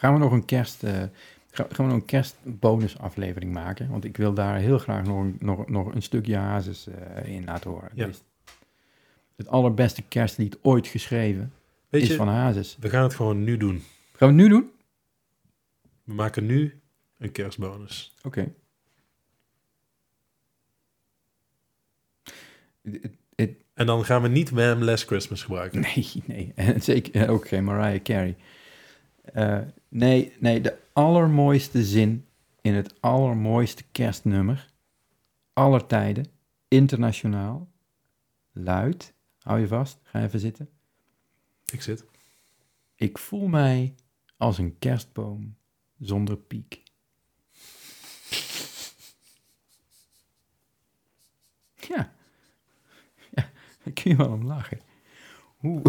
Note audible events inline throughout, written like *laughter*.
Gaan we nog een kerst... eh, ga- gaan we nog een kerstbonusaflevering maken? Want ik wil daar heel graag nog, een- nog, nog een stukje Hazes eh, in laten horen. Ja. Het, allerbeste kerstlied ooit geschreven Weet is je, van Hazes. we gaan het gewoon nu doen. Gaan we het nu doen? We maken nu een kerstbonus. Oké. En dan gaan we niet Wham! Last Christmas gebruiken. Nee, nee. En *laughs* zeker ook geen Mariah Carey. Eh, nee, nee, de allermooiste zin in het allermooiste kerstnummer aller tijden, internationaal, luid, hou je vast, ga even zitten. Ik zit. Ik voel mij als een kerstboom zonder piek. Ja, ja daar kun je wel om lachen. Hoe,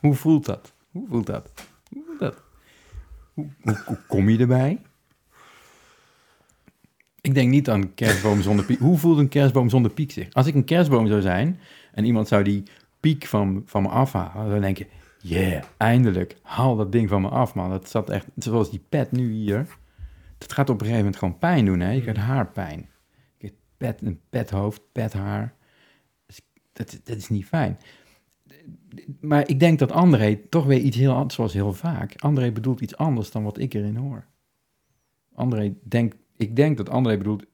hoe voelt dat? Hoe voelt dat? Hoe voelt dat? Hoe, kom je erbij? Ik denk niet aan kerstboom zonder piek. Hoe voelt een kerstboom zonder piek zich? Als ik een kerstboom zou zijn en iemand zou die piek van, van me afhalen, dan denk je, yeah, eindelijk, haal dat ding van me af, man. Dat zat echt, zoals die pet nu hier. Dat gaat op een gegeven moment gewoon pijn doen, hè. Je krijgt haarpijn. Je krijgt pet, een pethoofd, pethaar. Dat, dat is niet fijn. Maar ik denk dat André toch weer iets heel anders, zoals heel vaak. André bedoelt iets anders dan wat ik erin hoor. André denkt, ik denk dat André bedoelt,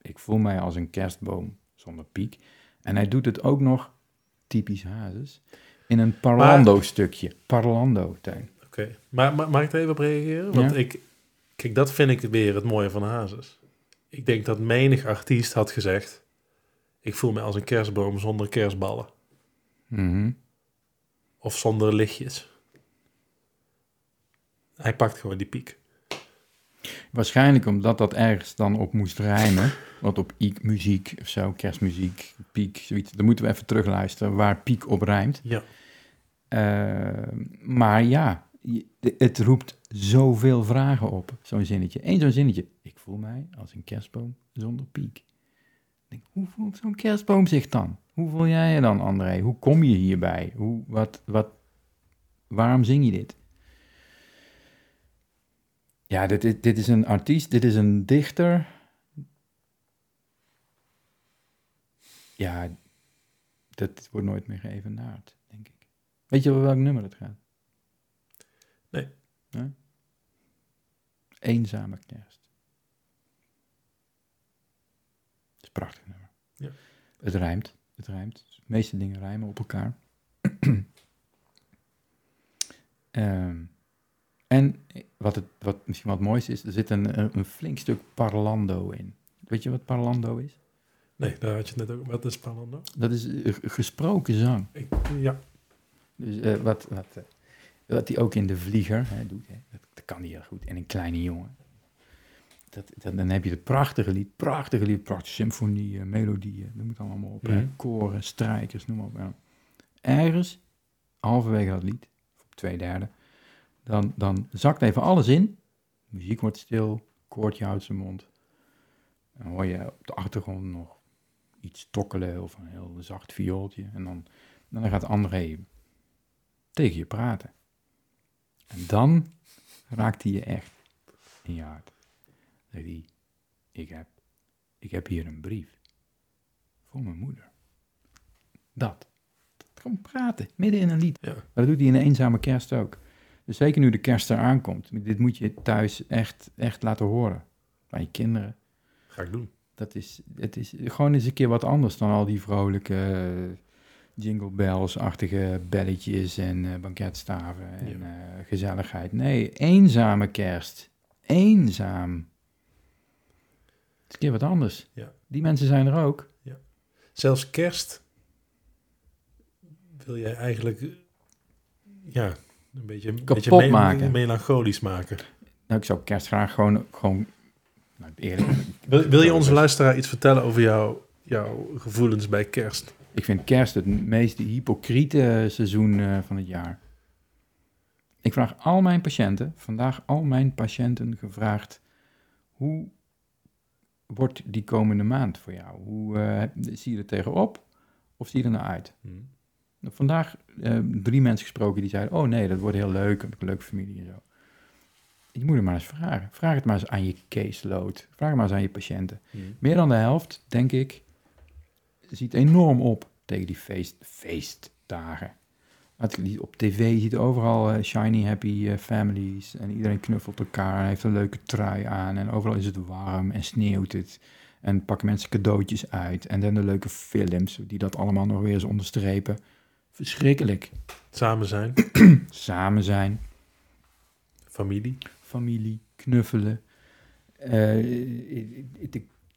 ik voel mij als een kerstboom zonder piek. En hij doet het ook nog, typisch Hazes, in een parlando-stukje. Parlando, Tuin. Oké. Maar, maar mag ik er even op reageren? Want Ja. ik... Kijk, dat vind ik weer het mooie van Hazes. Ik denk dat menig artiest had gezegd... Ik voel me als een kerstboom zonder kerstballen. Mhm. Of zonder lichtjes. Hij pakt gewoon die piek. Waarschijnlijk omdat dat ergens dan op moest rijmen. Wat op iek muziek of zo, kerstmuziek, piek, zoiets. Dan moeten we even terugluisteren waar piek op rijmt. Ja. Eh, maar ja, het roept zoveel vragen op, zo'n zinnetje. Eén zo'n zinnetje. Ik voel mij als een kerstboom zonder piek. Ik Denk, hoe voelt zo'n kerstboom zich dan? Hoe voel jij je dan, André? Hoe kom je hierbij? Hoe, wat, wat, waarom zing je dit? Ja, dit, dit, dit is een artiest, dit is een dichter. Ja, dat wordt nooit meer geëvenaard, denk ik. Weet je wel welk nummer het gaat? Nee. Nee? Eenzame kerst. Het is een prachtig nummer. Ja. Het rijmt, het rijmt. De meeste dingen rijmen op elkaar. *clears throat* Ehm, en wat, het, wat misschien wat moois is, er zit een, een, flink stuk parlando in. Weet je wat parlando is? Nee, daar had je het net ook. Wat is Palando? Dat is eh, gesproken zang. Ik, ja. Dus eh, wat, wat, eh, wat hij ook in De Vlieger hè, doet, hè, dat, dat kan hij heel goed. En een kleine jongen. Dat, dat, dan heb je het prachtige lied, prachtige lied, prachtige symfonieën, melodieën, dat moet allemaal op. Mhm. Koren, strijkers, noem maar op. ja. Ergens, halverwege dat lied, of op twee derde, dan, dan zakt even alles in. Muziek wordt stil, koortje houdt zijn mond. Dan hoor je op de achtergrond nog iets tokkelen of een heel zacht viooltje. En dan, dan gaat André tegen je praten. En dan raakt hij je echt in je hart. Zegt hij, ik heb, ik heb hier een brief voor mijn moeder. Dat. Gewoon praten, midden in een lied. Ja. Maar dat doet hij in een eenzame kerst ook. Dus zeker nu de kerst eraan komt. Dit moet je thuis echt, echt laten horen. Aan je kinderen. Ga ik doen. Dat is, het is gewoon eens een keer wat anders dan al die vrolijke eh, jingle bells-achtige belletjes en eh, banketstaven en eh, gezelligheid. Nee, eenzame kerst. Eenzaam. Is een keer wat anders. Ja. Die mensen zijn er ook. Zelfs kerst wil je eigenlijk... Ja, een beetje, een Kapot beetje me- maken. melancholisch maken. Nou, ik zou kerst graag gewoon, gewoon nou, eerlijk, Wil, wil je onze luisteraar iets vertellen over jouw, jouw gevoelens bij kerst? Ik vind kerst het meest hypocriete seizoen eh, van het jaar. Ik vraag al mijn patiënten, vandaag al mijn patiënten gevraagd, hoe wordt die komende maand voor jou? Hoe eh, zie je er tegenop of zie je er naar uit? Hm. Vandaag eh, drie mensen gesproken die zeiden, oh nee, dat wordt heel leuk, heb ik een leuke familie en zo. je moet het maar eens vragen. Vraag het maar eens aan je caseload. Vraag het maar eens aan je patiënten. Mhm. Meer dan de helft, denk ik, ziet enorm op tegen die feest, feestdagen. Op tv ziet overal eh, shiny happy eh, families en iedereen knuffelt elkaar en heeft een leuke trui aan en overal is het warm en sneeuwt het en pakken mensen cadeautjes uit en dan de leuke films die dat allemaal nog weer eens onderstrepen. Verschrikkelijk. Samen zijn, *clears throat* Samen zijn, familie. familie, knuffelen. Eh,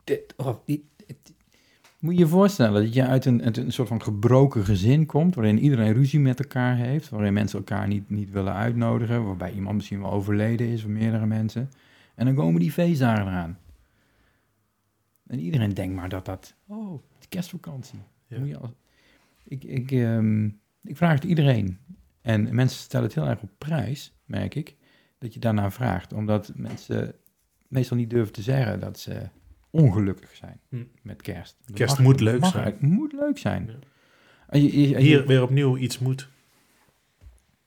het- oh, het- het- moet je je voorstellen dat je uit een, uit een soort van gebroken gezin komt, waarin iedereen ruzie met elkaar heeft, waarin mensen elkaar niet, niet willen uitnodigen, waarbij iemand misschien wel overleden is, of meerdere mensen. En dan komen die feestdagen eraan. En iedereen denkt maar dat dat, oh, het is kerstvakantie. Ja. Moet je als- ik, ik, ehm, ik vraag het iedereen. En mensen stellen het heel erg op prijs, merk ik, dat je daarna vraagt. Omdat mensen meestal niet durven te zeggen dat ze ongelukkig zijn Hm. met kerst. Dat Kerst mag- moet leuk mag zijn. eigenlijk- moet leuk zijn. Ja. Je- je- je- Hier weer opnieuw iets moet.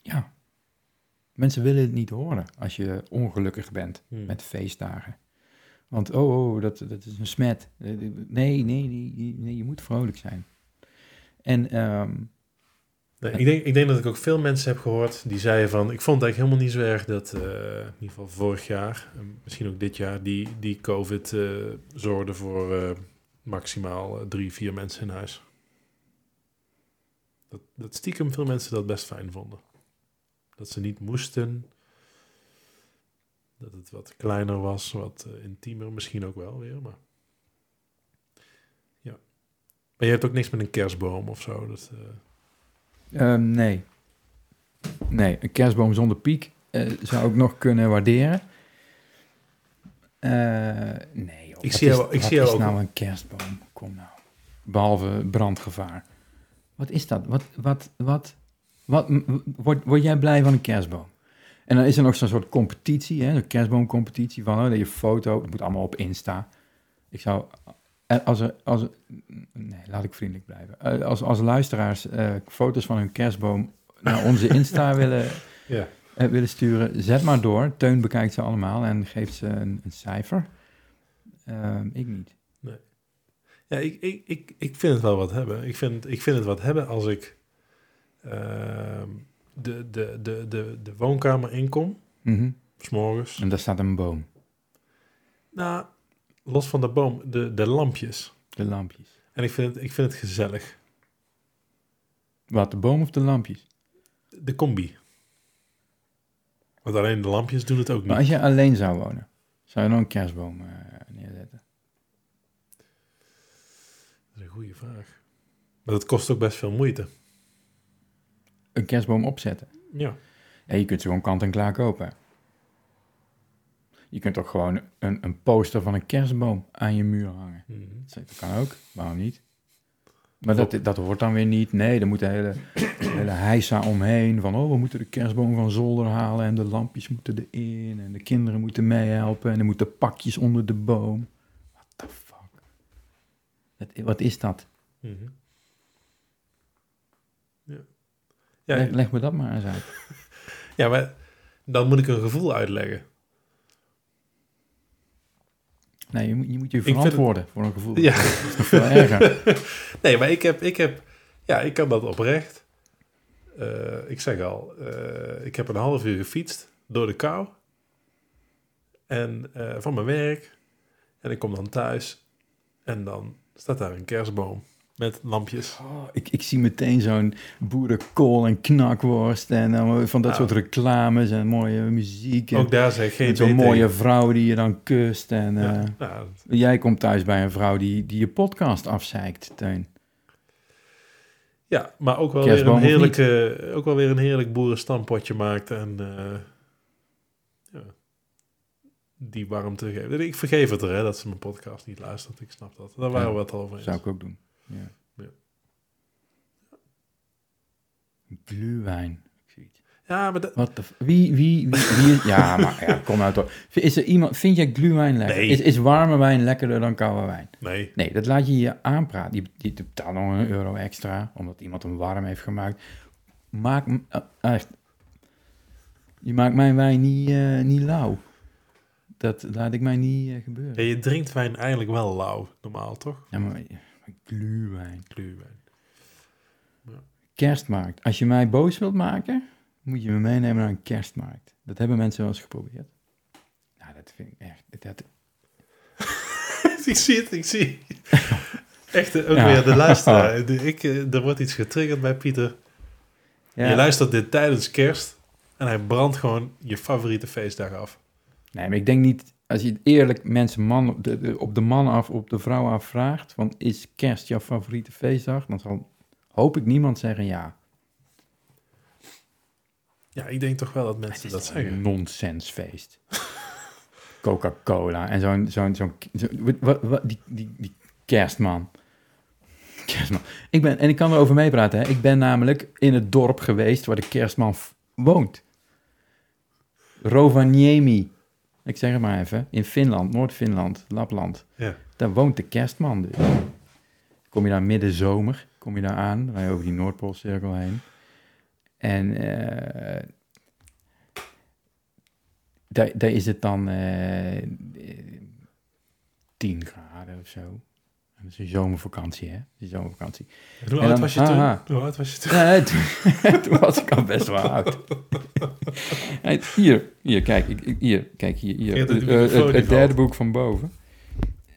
ja. Mensen willen het niet horen als je ongelukkig bent Hmm. met feestdagen. Want, oh, oh dat, dat is een smet. Nee, nee, nee, nee, je moet vrolijk zijn. En ehm, Ik, denk, ik denk dat ik ook veel mensen heb gehoord die zeiden van... Ik vond het eigenlijk helemaal niet zo erg dat, eh, in ieder geval vorig jaar... en misschien ook dit jaar, die, die COVID eh, zorgde voor eh, maximaal drie, vier mensen in huis. Dat, dat stiekem veel mensen dat best fijn vonden. Dat ze niet moesten. Dat het wat kleiner was, wat intiemer misschien ook wel weer. Maar ja. Maar je hebt ook niks met een kerstboom of zo. Dat, eh, Ehm, nee. Nee, een kerstboom zonder piek eh, zou ik nog kunnen waarderen. Eh, nee, joh, Ik wat zie jou- is, ik wat zie jou is ook- nou een kerstboom? Kom nou. Behalve brandgevaar. Wat is dat? Wat, wat, wat, wat, word, word jij blij van een kerstboom? En dan is er nog zo'n soort competitie, hè, een kerstboomcompetitie van, oh, dat je foto, dat moet allemaal op Insta. Ik zou, eh, als er, als er- nee, laat ik vriendelijk blijven. Eh, als, als luisteraars eh, foto's van hun kerstboom naar onze Insta *laughs* willen, ja. eh, willen sturen, zet maar door. Teun bekijkt ze allemaal en geeft ze een, een cijfer. Ehm, ik niet. Ja, ik, ik, ik, ik vind het wel wat hebben. Ik vind, ik vind het wat hebben als ik ehm, de, de, de, de, de woonkamer inkom, Mhm. s'morgens. En daar staat een boom, Nou, los van de boom, de, de lampjes. de lampjes. En ik vind, het, ik vind het gezellig. Wat, de boom of de lampjes? De combi. Want alleen de lampjes doen het ook niet. Maar als je alleen zou wonen, zou je dan een kerstboom eh, neerzetten? Dat is een goede vraag. Maar dat kost ook best veel moeite. Een kerstboom opzetten? Ja. Ja, je kunt ze gewoon kant en klaar kopen. Je kunt toch gewoon een, een poster van een kerstboom aan je muur hangen. Mhm. Dat kan ook, waarom niet? Maar dat, dat hoort dan weer niet. Nee, er moet een hele, een hele heisa omheen. Van, oh, we moeten de kerstboom van zolder halen en de lampjes moeten erin. En de kinderen moeten meehelpen en er moeten pakjes onder de boom. What the fuck? Wat, wat is dat? Mhm. Ja. Ja, leg, leg me dat maar eens uit. *laughs* ja, maar dan moet ik een gevoel uitleggen. Nee, je moet je, moet je het- verantwoorden voor een gevoel. Ja. Dat is nog veel erger. *laughs* Nee, maar ik heb, ik heb, ja, ik kan dat oprecht. Eh, ik zeg al, eh, ik heb een half uur gefietst door de kou. En eh, van mijn werk. En ik kom dan thuis. En dan staat daar een kerstboom met lampjes. Oh, ik, ik zie meteen zo'n boerenkool en knakworst en dan van dat soort reclames en mooie muziek. En Ook daar zeg geen zo'n mooie vrouw die je dan kust. En Ja, eh, jij komt thuis bij een vrouw die, die je podcast afzeikt, Teun. ja, maar ook wel, weer een heerlijke, ook wel weer een heerlijk boerenstampotje maakt. En eh, ja, die warmte geeft. Ik vergeef het er, hè, dat ze mijn podcast niet luistert. Ik snap dat. Daar waren we het al over eens. Zou ik ook doen. Ja. Ja. Gluwijn. Ja, maar dat, Wat de... f- Wie, wie, wie, wie. Ja, maar ja, kom nou toch. Is er iemand... Vind jij gluwijn lekker? Nee. Is, is warme wijn lekkerder dan koude wijn? nee. Nee, dat laat je je aanpraten. Je, je betaalt nog een euro extra, omdat iemand hem warm heeft gemaakt. Maak... hem- eh, echt. Je maakt mijn wijn niet, eh, niet lauw. Dat laat ik mij niet eh, gebeuren. Ja, je drinkt wijn eigenlijk wel lauw, normaal toch? Ja, maar, gluwijn. Gluwijn. Kerstmarkt. Als je mij boos wilt maken, moet je me meenemen naar een kerstmarkt. Dat hebben mensen wel eens geprobeerd. Nou, dat vind ik echt... Dat, *laughs* ik zie het, ik zie. *laughs* Echt, eh, ook Ja. weer de luisteraar. *laughs* De- Ik, eh, er wordt iets getriggerd bij Pieter. ja. Je luistert dit tijdens kerst en hij brandt gewoon je favoriete feestdag af. Nee, maar ik denk niet... Als je het eerlijk mensen man, op de, de- op de man af, op de vrouw af vraagt... van is kerst jouw favoriete feestdag? Dan zal, hoop ik niemand zeggen ja. Ja, ik denk toch wel dat mensen dat zeggen. een nonsensfeest. *laughs* Coca-Cola en zo'n... zo'n zo'n zo, wat, wat, die, die, die kerstman. Kerstman. Ik ben, en ik kan erover meepraten. Hè. Ik ben namelijk in het dorp geweest waar de kerstman woont. Rovaniemi. Ik zeg het maar even. In Finland, Noord-Finland, Lapland. Ja. Daar woont de kerstman dus. Kom je daar midden zomer, kom je daar aan, je over die Noordpoolcirkel heen. En eh, daar, daar is het dan eh, eh, 10 graden of zo. Dat is een zomervakantie, hè? Die zomervakantie. En hoe En oud dan- was je toen? aha. Hoe oud was je toen? Toen, *laughs* toen was ik al best wel oud. Hier, hier, kijk, hier, kijk, hier, hier. Eh, microfoon het, derde boek van boven,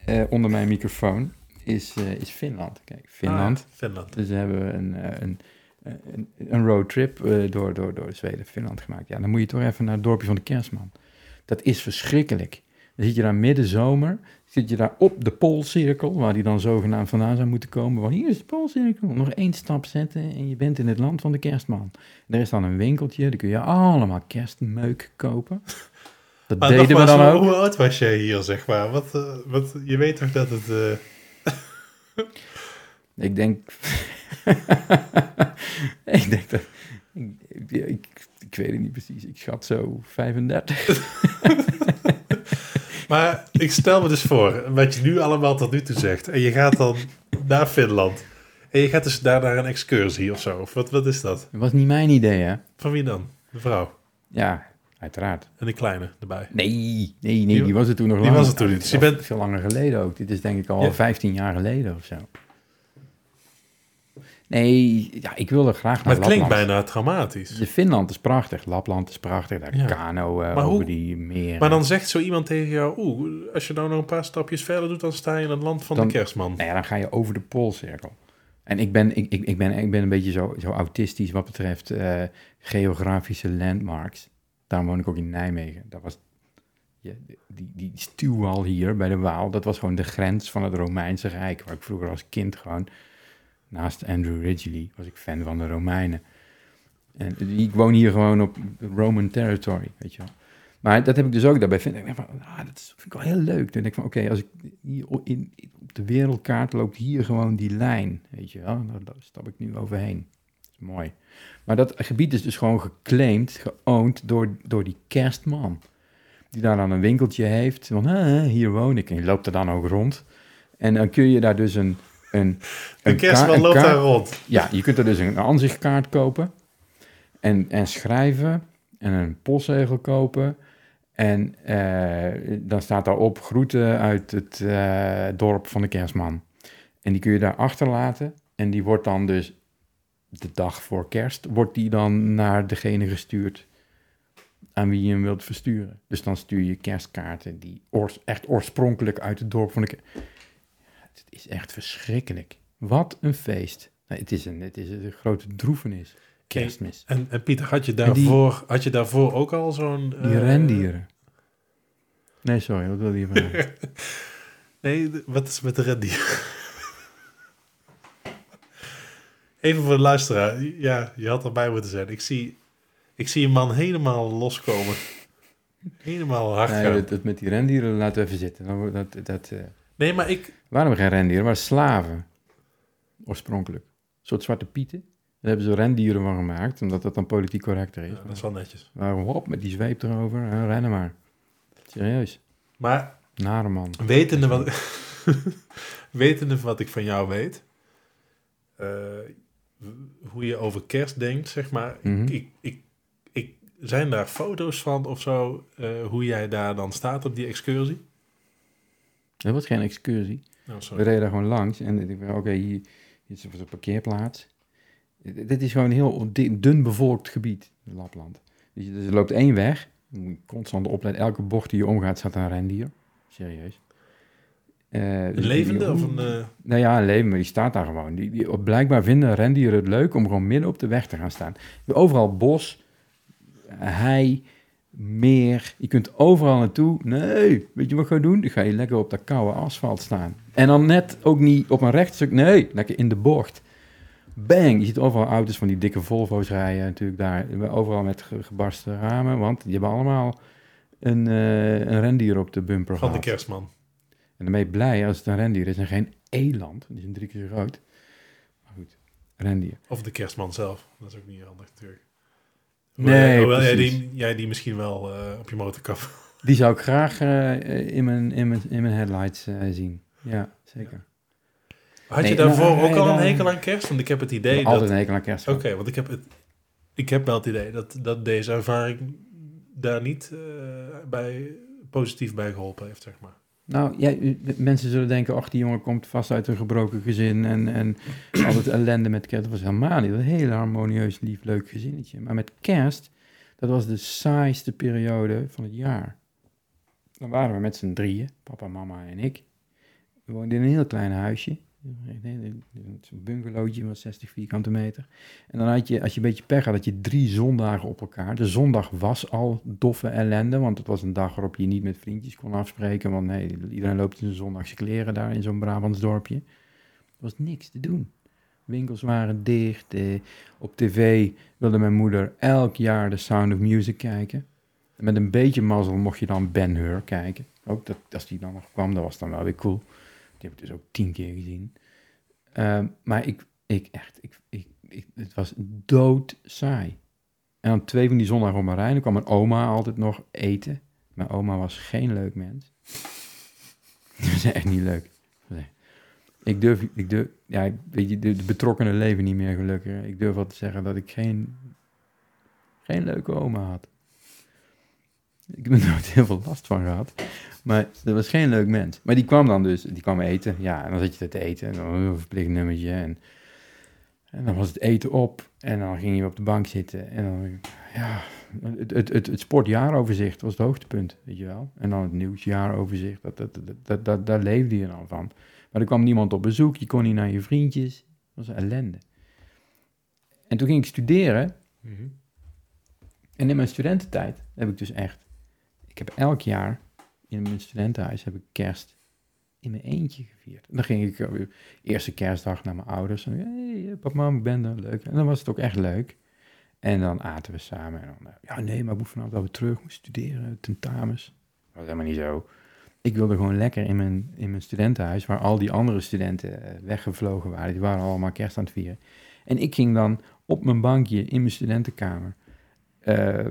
eh, onder mijn microfoon, is, eh, is Finland. Kijk, Finland. Ah, Finland. Dus hebben we een, eh, een, een, een roadtrip eh, door, door, door Zweden, Finland gemaakt. Ja, dan moet je toch even naar het dorpje van de kerstman. Dat is verschrikkelijk. Dan zit je daar midden zomer, zit je daar op de Poolcirkel, waar die dan zogenaamd vandaan zou moeten komen. Want hier is de Poolcirkel. Nog één stap zetten en je bent in het land van de kerstman. Er is dan een winkeltje, daar kun je allemaal kerstmeuk kopen. Dat Maar deden we dan ook. hoe oud was jij hier, zeg maar? Wat, eh, wat, je weet toch dat het... eh, *laughs* Ik denk. *laughs* ik denk dat. Ik, ik, ik weet het niet precies. Ik schat zo 35. *laughs* Maar ik stel me dus voor, wat je nu allemaal tot nu toe zegt. En je gaat dan naar Finland. En je gaat dus daar naar een excursie of zo. Of wat, wat is dat? Dat was niet mijn idee, hè? Van wie dan? De vrouw. Ja, uiteraard. En die kleine erbij. Nee, nee, nee, Die- die was het toen nog die lang. was het toen niet. Dus je bent- veel langer geleden ook. Dit is denk ik al Ja. 15 jaar geleden of zo. Nee, ja, ik wilde graag naar Maar het klinkt bijna traumatisch. De Finland is prachtig, Lapland is prachtig, daar Ja. kano eh, Maar over hoe- die meren. Maar dan zegt zo iemand tegen jou... Oeh, als je nou nog een paar stapjes verder doet... dan sta je in het land van Dan- de kerstman. Nou ja, dan ga je over de Poolcirkel. En ik ben, ik, ik, ik ben, ik ben een beetje zo, zo autistisch wat betreft eh, geografische landmarks. Daarom woon ik ook in Nijmegen. Dat was, ja, die, die stuwwal hier bij de Waal, dat was gewoon de grens van het Romeinse Rijk. Waar ik vroeger als kind gewoon, naast Andrew Ridgely, was ik fan van de Romeinen. En ik woon hier gewoon op Roman territory, weet je wel. Maar dat heb ik dus ook daarbij. Vind ik van, ah, dat vind ik wel heel leuk. Dan denk ik van, oké, als ik hier in, op de wereldkaart loopt hier gewoon die lijn, weet je wel. Daar, daar stap ik nu overheen. Dat is mooi. Maar dat gebied is dus gewoon geclaimd, geowned door, door die kerstman. Die daar dan een winkeltje heeft. Van, hier woon ik. En je loopt er dan ook rond. En dan kun je daar dus een... een De een kerstman loopt daar rond. ja, je kunt er dus een aanzichtkaart kopen en, en schrijven en een postzegel kopen. En eh, dan staat daarop groeten uit het eh, dorp van de kerstman. En die kun je daar achterlaten. En die wordt dan dus de dag voor kerst, wordt die dan naar degene gestuurd aan wie je hem wilt versturen. Dus dan stuur je kerstkaarten die oors- echt oorspronkelijk uit het dorp van de kerst. Het is echt verschrikkelijk. Wat een feest. Het, is een, het is een grote droefenis. Kerstmis. En, en Pieter, had je, die- daarvoor, had je daarvoor ook al zo'n... Die eh, rendieren. Nee, sorry, wat wil je vragen? *laughs* Nee, wat is met de rendieren? *laughs* Even voor de luisteraar. Ja, je had erbij moeten zijn. Ik zie, ik zie een man helemaal loskomen. Helemaal hard nee, gaan. dat, dat met die rendieren laten we even zitten. Wordt Dat, dat, eh, Nee, maar ik... we geen rendieren, maar slaven. Oorspronkelijk. Een soort zwarte pieten. Daar hebben ze rendieren van gemaakt, omdat dat dan politiek correcter is. Ja, dat is wel netjes. Waarom hop, met die zweep erover, hè, rennen maar. Serieus. Maar Nare man. wetende wat, *laughs* wetende wat ik van jou weet... eh, hoe je over kerst denkt, zeg maar... Mhm. ik, ik, ik zijn daar foto's van of zo, eh, hoe jij daar dan staat op die excursie? Dat was geen excursie. We reden daar gewoon langs en ik dacht, oké, hier, hier is een parkeerplaats. Dit is gewoon een heel dun bevolkt gebied, Lapland. Dus je, dus er loopt één weg, constant opletten, elke bocht die je omgaat staat een rendier. Serieus. Eh, Een dus levende die- of een... eh, Nou ja, een leven, maar die staat daar gewoon. Die, die, blijkbaar vinden rendieren het leuk om gewoon midden op de weg te gaan staan. Overal bos, hei, meer. Je kunt overal naartoe. Nee, weet je wat ik ga doen? Dan ga je lekker op dat koude asfalt staan. En dan net ook niet op een rechtstuk. Nee, lekker in de bocht. Bang! Je ziet overal auto's van die dikke Volvo's rijden natuurlijk daar. Overal met ge- gebarsten ramen, want die hebben allemaal een, eh, een rendier op de bumper van de kerstman. En dan ben je blij als het een rendier is en geen eland. Die is een drie keer zo groot. Maar goed, rendier. Of de kerstman zelf. Dat is ook niet handig natuurlijk. Nee, Hoewel jij die, jij die misschien wel eh, op je motorkap... *laughs* Die zou ik graag eh, in, mijn, in, mijn, in mijn headlights eh, zien. Ja, zeker. Had Nee, je daarvoor nou, ook al een hekel aan kerst? Want ik heb het idee Altijd dat... een hekel aan kerst. Oké, want ik heb, het, ik heb wel het idee dat, dat deze ervaring daar niet bij, positief bij geholpen heeft, zeg maar. Nou, ja, mensen zullen denken, ach, die jongen komt vast uit een gebroken gezin en, en *clears throat* altijd ellende met kerst. Dat was helemaal niet. Dat een heel harmonieus, lief, leuk gezinnetje. Maar met kerst, dat was de saaiste periode van het jaar. Dan waren we met z'n drieën, papa, mama en ik. We woonden in een heel klein huisje. Zo'n bungalowtje van 60 vierkante meter. En dan had je, als je een beetje pech had, had je drie zondagen op elkaar. De zondag was al doffe ellende, want het was een dag waarop je niet met vriendjes kon afspreken. Want nee, iedereen loopt in zijn zondagse kleren daar in zo'n Brabants dorpje. Er was niks te doen. Winkels waren dicht. Eh, op tv wilde mijn moeder elk jaar de Sound of Music kijken. En met een beetje mazzel mocht je dan Ben Hur kijken. Ook dat, als die dan nog kwam, dat was dan wel weer cool. Die heb ik dus ook tien keer gezien. Ehm, maar ik, ik echt, ik, ik, ik, het was dood saai. En dan twee van die zondagen op mijn rij. Dan kwam mijn oma altijd nog eten. Mijn oma was geen leuk mens. *laughs* Dat was echt niet leuk. Ik durf, ik durf, ja, ik- weet je, de, de betrokkenen leven niet meer gelukkig. Ik durf wel te zeggen dat ik geen, geen leuke oma had. Ik heb er nooit heel veel last van gehad. Maar dat was geen leuk mens. Maar die kwam dan dus, die kwam eten. Ja, en dan zat je te eten. En dan een verplicht nummertje. En, en dan was het eten op. En dan ging je op de bank zitten. En dan, ja, het, het, het, het sportjaaroverzicht was het hoogtepunt, weet je wel. En dan het nieuwsjaaroverzicht, dat, dat, dat, dat, dat, daar leefde je dan van. Maar er kwam niemand op bezoek, je kon niet naar je vriendjes. Dat was ellende. En toen ging ik studeren. En in mijn studententijd heb ik dus echt... Ik heb elk jaar in mijn studentenhuis heb ik kerst in mijn eentje gevierd. En dan ging ik eh, eerste kerstdag naar mijn ouders. En hey, papa, mam, ik ben er, leuk. En dan was het ook echt leuk. En dan aten we samen. En dan, eh, ja, nee, maar ik moet vanavond wel weer terug. Ik moet studeren, tentamens. Dat was helemaal niet zo. Ik wilde gewoon lekker in mijn, in mijn studentenhuis, waar al die andere studenten eh, weggevlogen waren. Die waren allemaal kerst aan het vieren. En ik ging dan op mijn bankje in mijn studentenkamer eh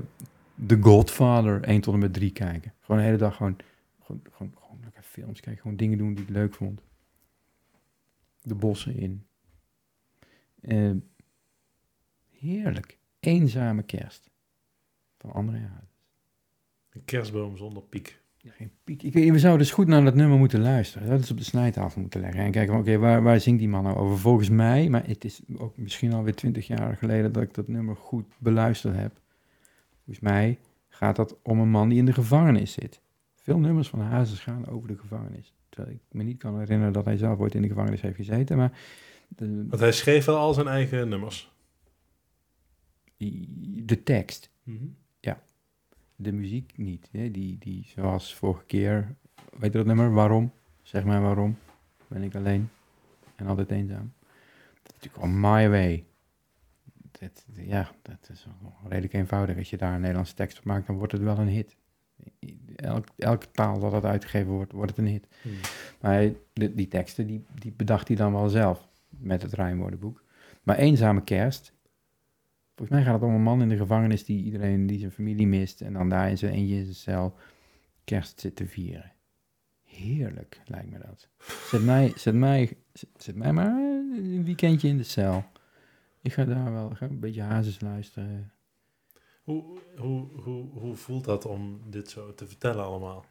The Godfather 1 tot en met 3 kijken. Gewoon de hele dag gewoon, gewoon, gewoon, gewoon lekker films kijken. Gewoon dingen doen die ik leuk vond. De bossen in. Eh, heerlijk. Eenzame kerst. Van André Hazes. Een kerstboom zonder piek. Geen piek. Ik, weet- we zouden dus goed naar dat nummer moeten luisteren. Dat is op de snijtafel moeten leggen. En kijken, oké, waar, waar zingt die man nou over? Volgens mij, maar het is ook misschien alweer twintig jaar geleden dat ik dat nummer goed beluisterd heb. Volgens mij gaat dat om een man die in de gevangenis zit. Veel nummers van Hazes gaan over de gevangenis. Terwijl ik me niet kan herinneren dat hij zelf ooit in de gevangenis heeft gezeten. Maar de, Want hij schreef wel al zijn eigen nummers. de tekst, de muziek niet. Hè? Die, die, zoals vorige keer, weet je dat nummer? Waarom? Zeg maar waarom. Ben ik alleen en altijd eenzaam. Dat is natuurlijk al my way. Ja, dat is redelijk eenvoudig. Als je daar een Nederlandse tekst op maakt, dan wordt het wel een hit. Elk, elke taal dat het uitgegeven wordt, wordt het een hit. Maar hij- de, die teksten, die, die bedacht hij dan wel zelf met het rijmwoordenboek. Maar Eenzame Kerst, volgens mij gaat het om een man in de gevangenis die iedereen, die zijn familie mist en dan daar in zijn eentje in zijn cel kerst zit te vieren. Heerlijk, lijkt me dat. Zet mij, zet mij, zet mij maar een weekendje in de cel. Ik ga daar wel, ga een beetje hazes luisteren. Hoe, hoe, hoe, hoe voelt dat om dit zo te vertellen allemaal?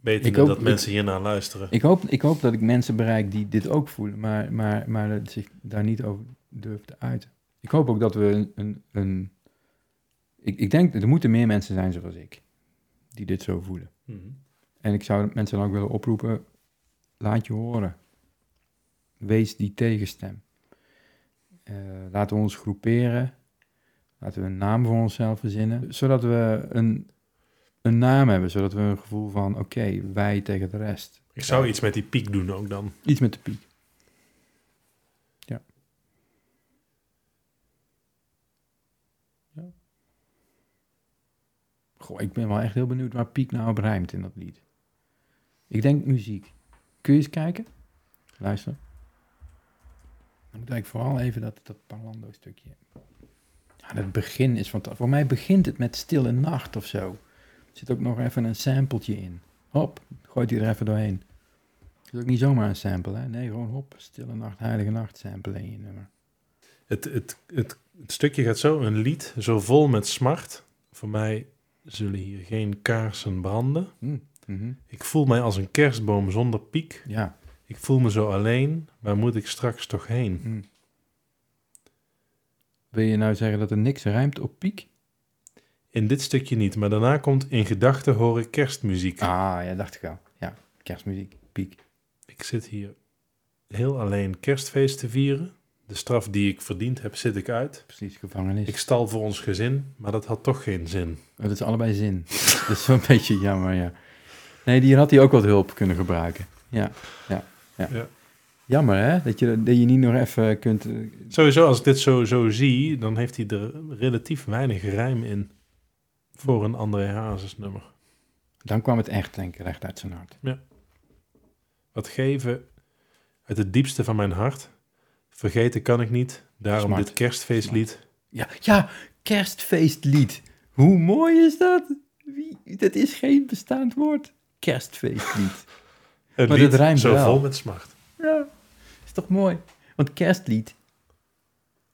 Weten dat ik- mensen hiernaar luisteren. Ik hoop, ik hoop dat ik mensen bereik die dit ook voelen, maar, maar, maar dat zich daar niet over durven te uiten. Ik hoop ook dat we een... een, een ik, ik denk, er moeten meer mensen zijn zoals ik, die dit zo voelen. Mhm. En ik zou mensen dan ook willen oproepen, laat je horen. Wees die tegenstem. Eh, laten we ons groeperen. Laten we een naam voor onszelf verzinnen. Zodat we een, een naam hebben. Zodat we een gevoel van, oké, wij tegen de rest. Ik zou iets met die piek doen ook dan. Iets met de piek. Ja. ja. Goh, ik ben wel echt heel benieuwd waar piek nou op rijmt in dat lied. Ik denk muziek. Kun je eens kijken? Luister. Dan moet eigenlijk vooral even dat, dat parlando stukje. Ja, het begin is fantastisch. Voor mij begint het met Stille Nacht of zo. Er zit ook nog even een sampletje in. Hop, gooit hij er even doorheen. Het is ook niet zomaar een sample, hè? Nee, gewoon hop, stille nacht, heilige nacht sample in je nummer. Het, het, het, het stukje gaat zo, een lied, zo vol met smart. Voor mij zullen hier geen kaarsen branden. Hm, mhm. Ik voel mij als een kerstboom zonder piek. Ja, Ik voel me zo alleen, waar moet ik straks toch heen? hm. Wil je nou zeggen dat er niks rijmt op piek? In dit stukje niet, maar daarna komt in gedachten hoor ik kerstmuziek. Ah, ja, dacht ik al. Ja, kerstmuziek, piek. Ik zit hier heel alleen kerstfeest te vieren. De straf die ik verdiend heb, zit ik uit. Precies, gevangenis. Ik stal voor ons gezin, maar dat had toch geen zin. Oh, dat is allebei zin. *laughs* dat is wel een beetje jammer, ja. Nee, die had hij ook wat hulp kunnen gebruiken. Ja, ja, ja. Ja. Jammer, hè? Dat je, dat je niet nog even kunt... eh, Sowieso, als ik dit zo, zo zie, dan heeft hij er relatief weinig rijm in. Voor een André Hazes nummer. Dan kwam het echt, denk ik, recht uit zijn hart. Wat geven uit het diepste van mijn hart. Vergeten kan ik niet, daarom Smart. dit kerstfeestlied. Ja, ja, kerstfeestlied. Hoe mooi is dat? Wie, dat is geen bestaand woord. Kerstfeestlied. *laughs* Het Maar lied rijmt zo wel. vol met smart. Ja, is toch mooi? Want kerstlied,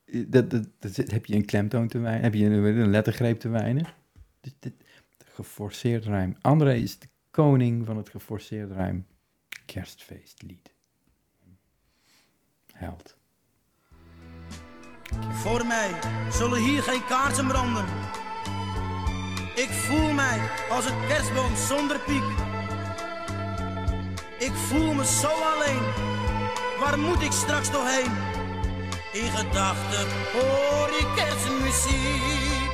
eh, dat, dat, dat zit- heb je een klemtoon te weinig, heb je een, een lettergreep te weinig. Dus dit, geforceerd rijm. André is de koning van het geforceerd rijm. Kerstfeestlied. Held. Voor mij zullen hier geen kaarsen branden. Ik voel mij als een kerstboom zonder piek. Ik voel me zo alleen. Waar moet ik straks nog heen? In gedachten hoor ik kerstmuziek.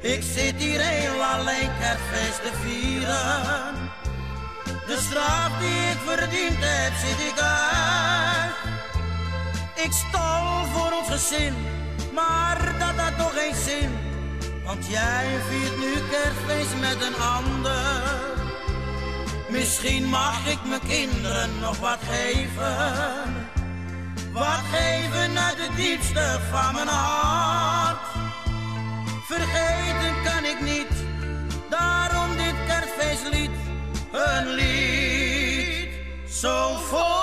Ik zit hier heel alleen kerstfeest te vieren. De straf die ik verdiend heb, zit ik uit. Ik stal voor ons gezin, maar dat had toch geen zin. Want jij viert nu kerstfeest met een ander. Misschien mag ik mijn kinderen nog wat geven. Wat geven uit de diepste van mijn hart. Vergeten kan ik niet, daarom dit kerstfeestlied. Een lied zo vol.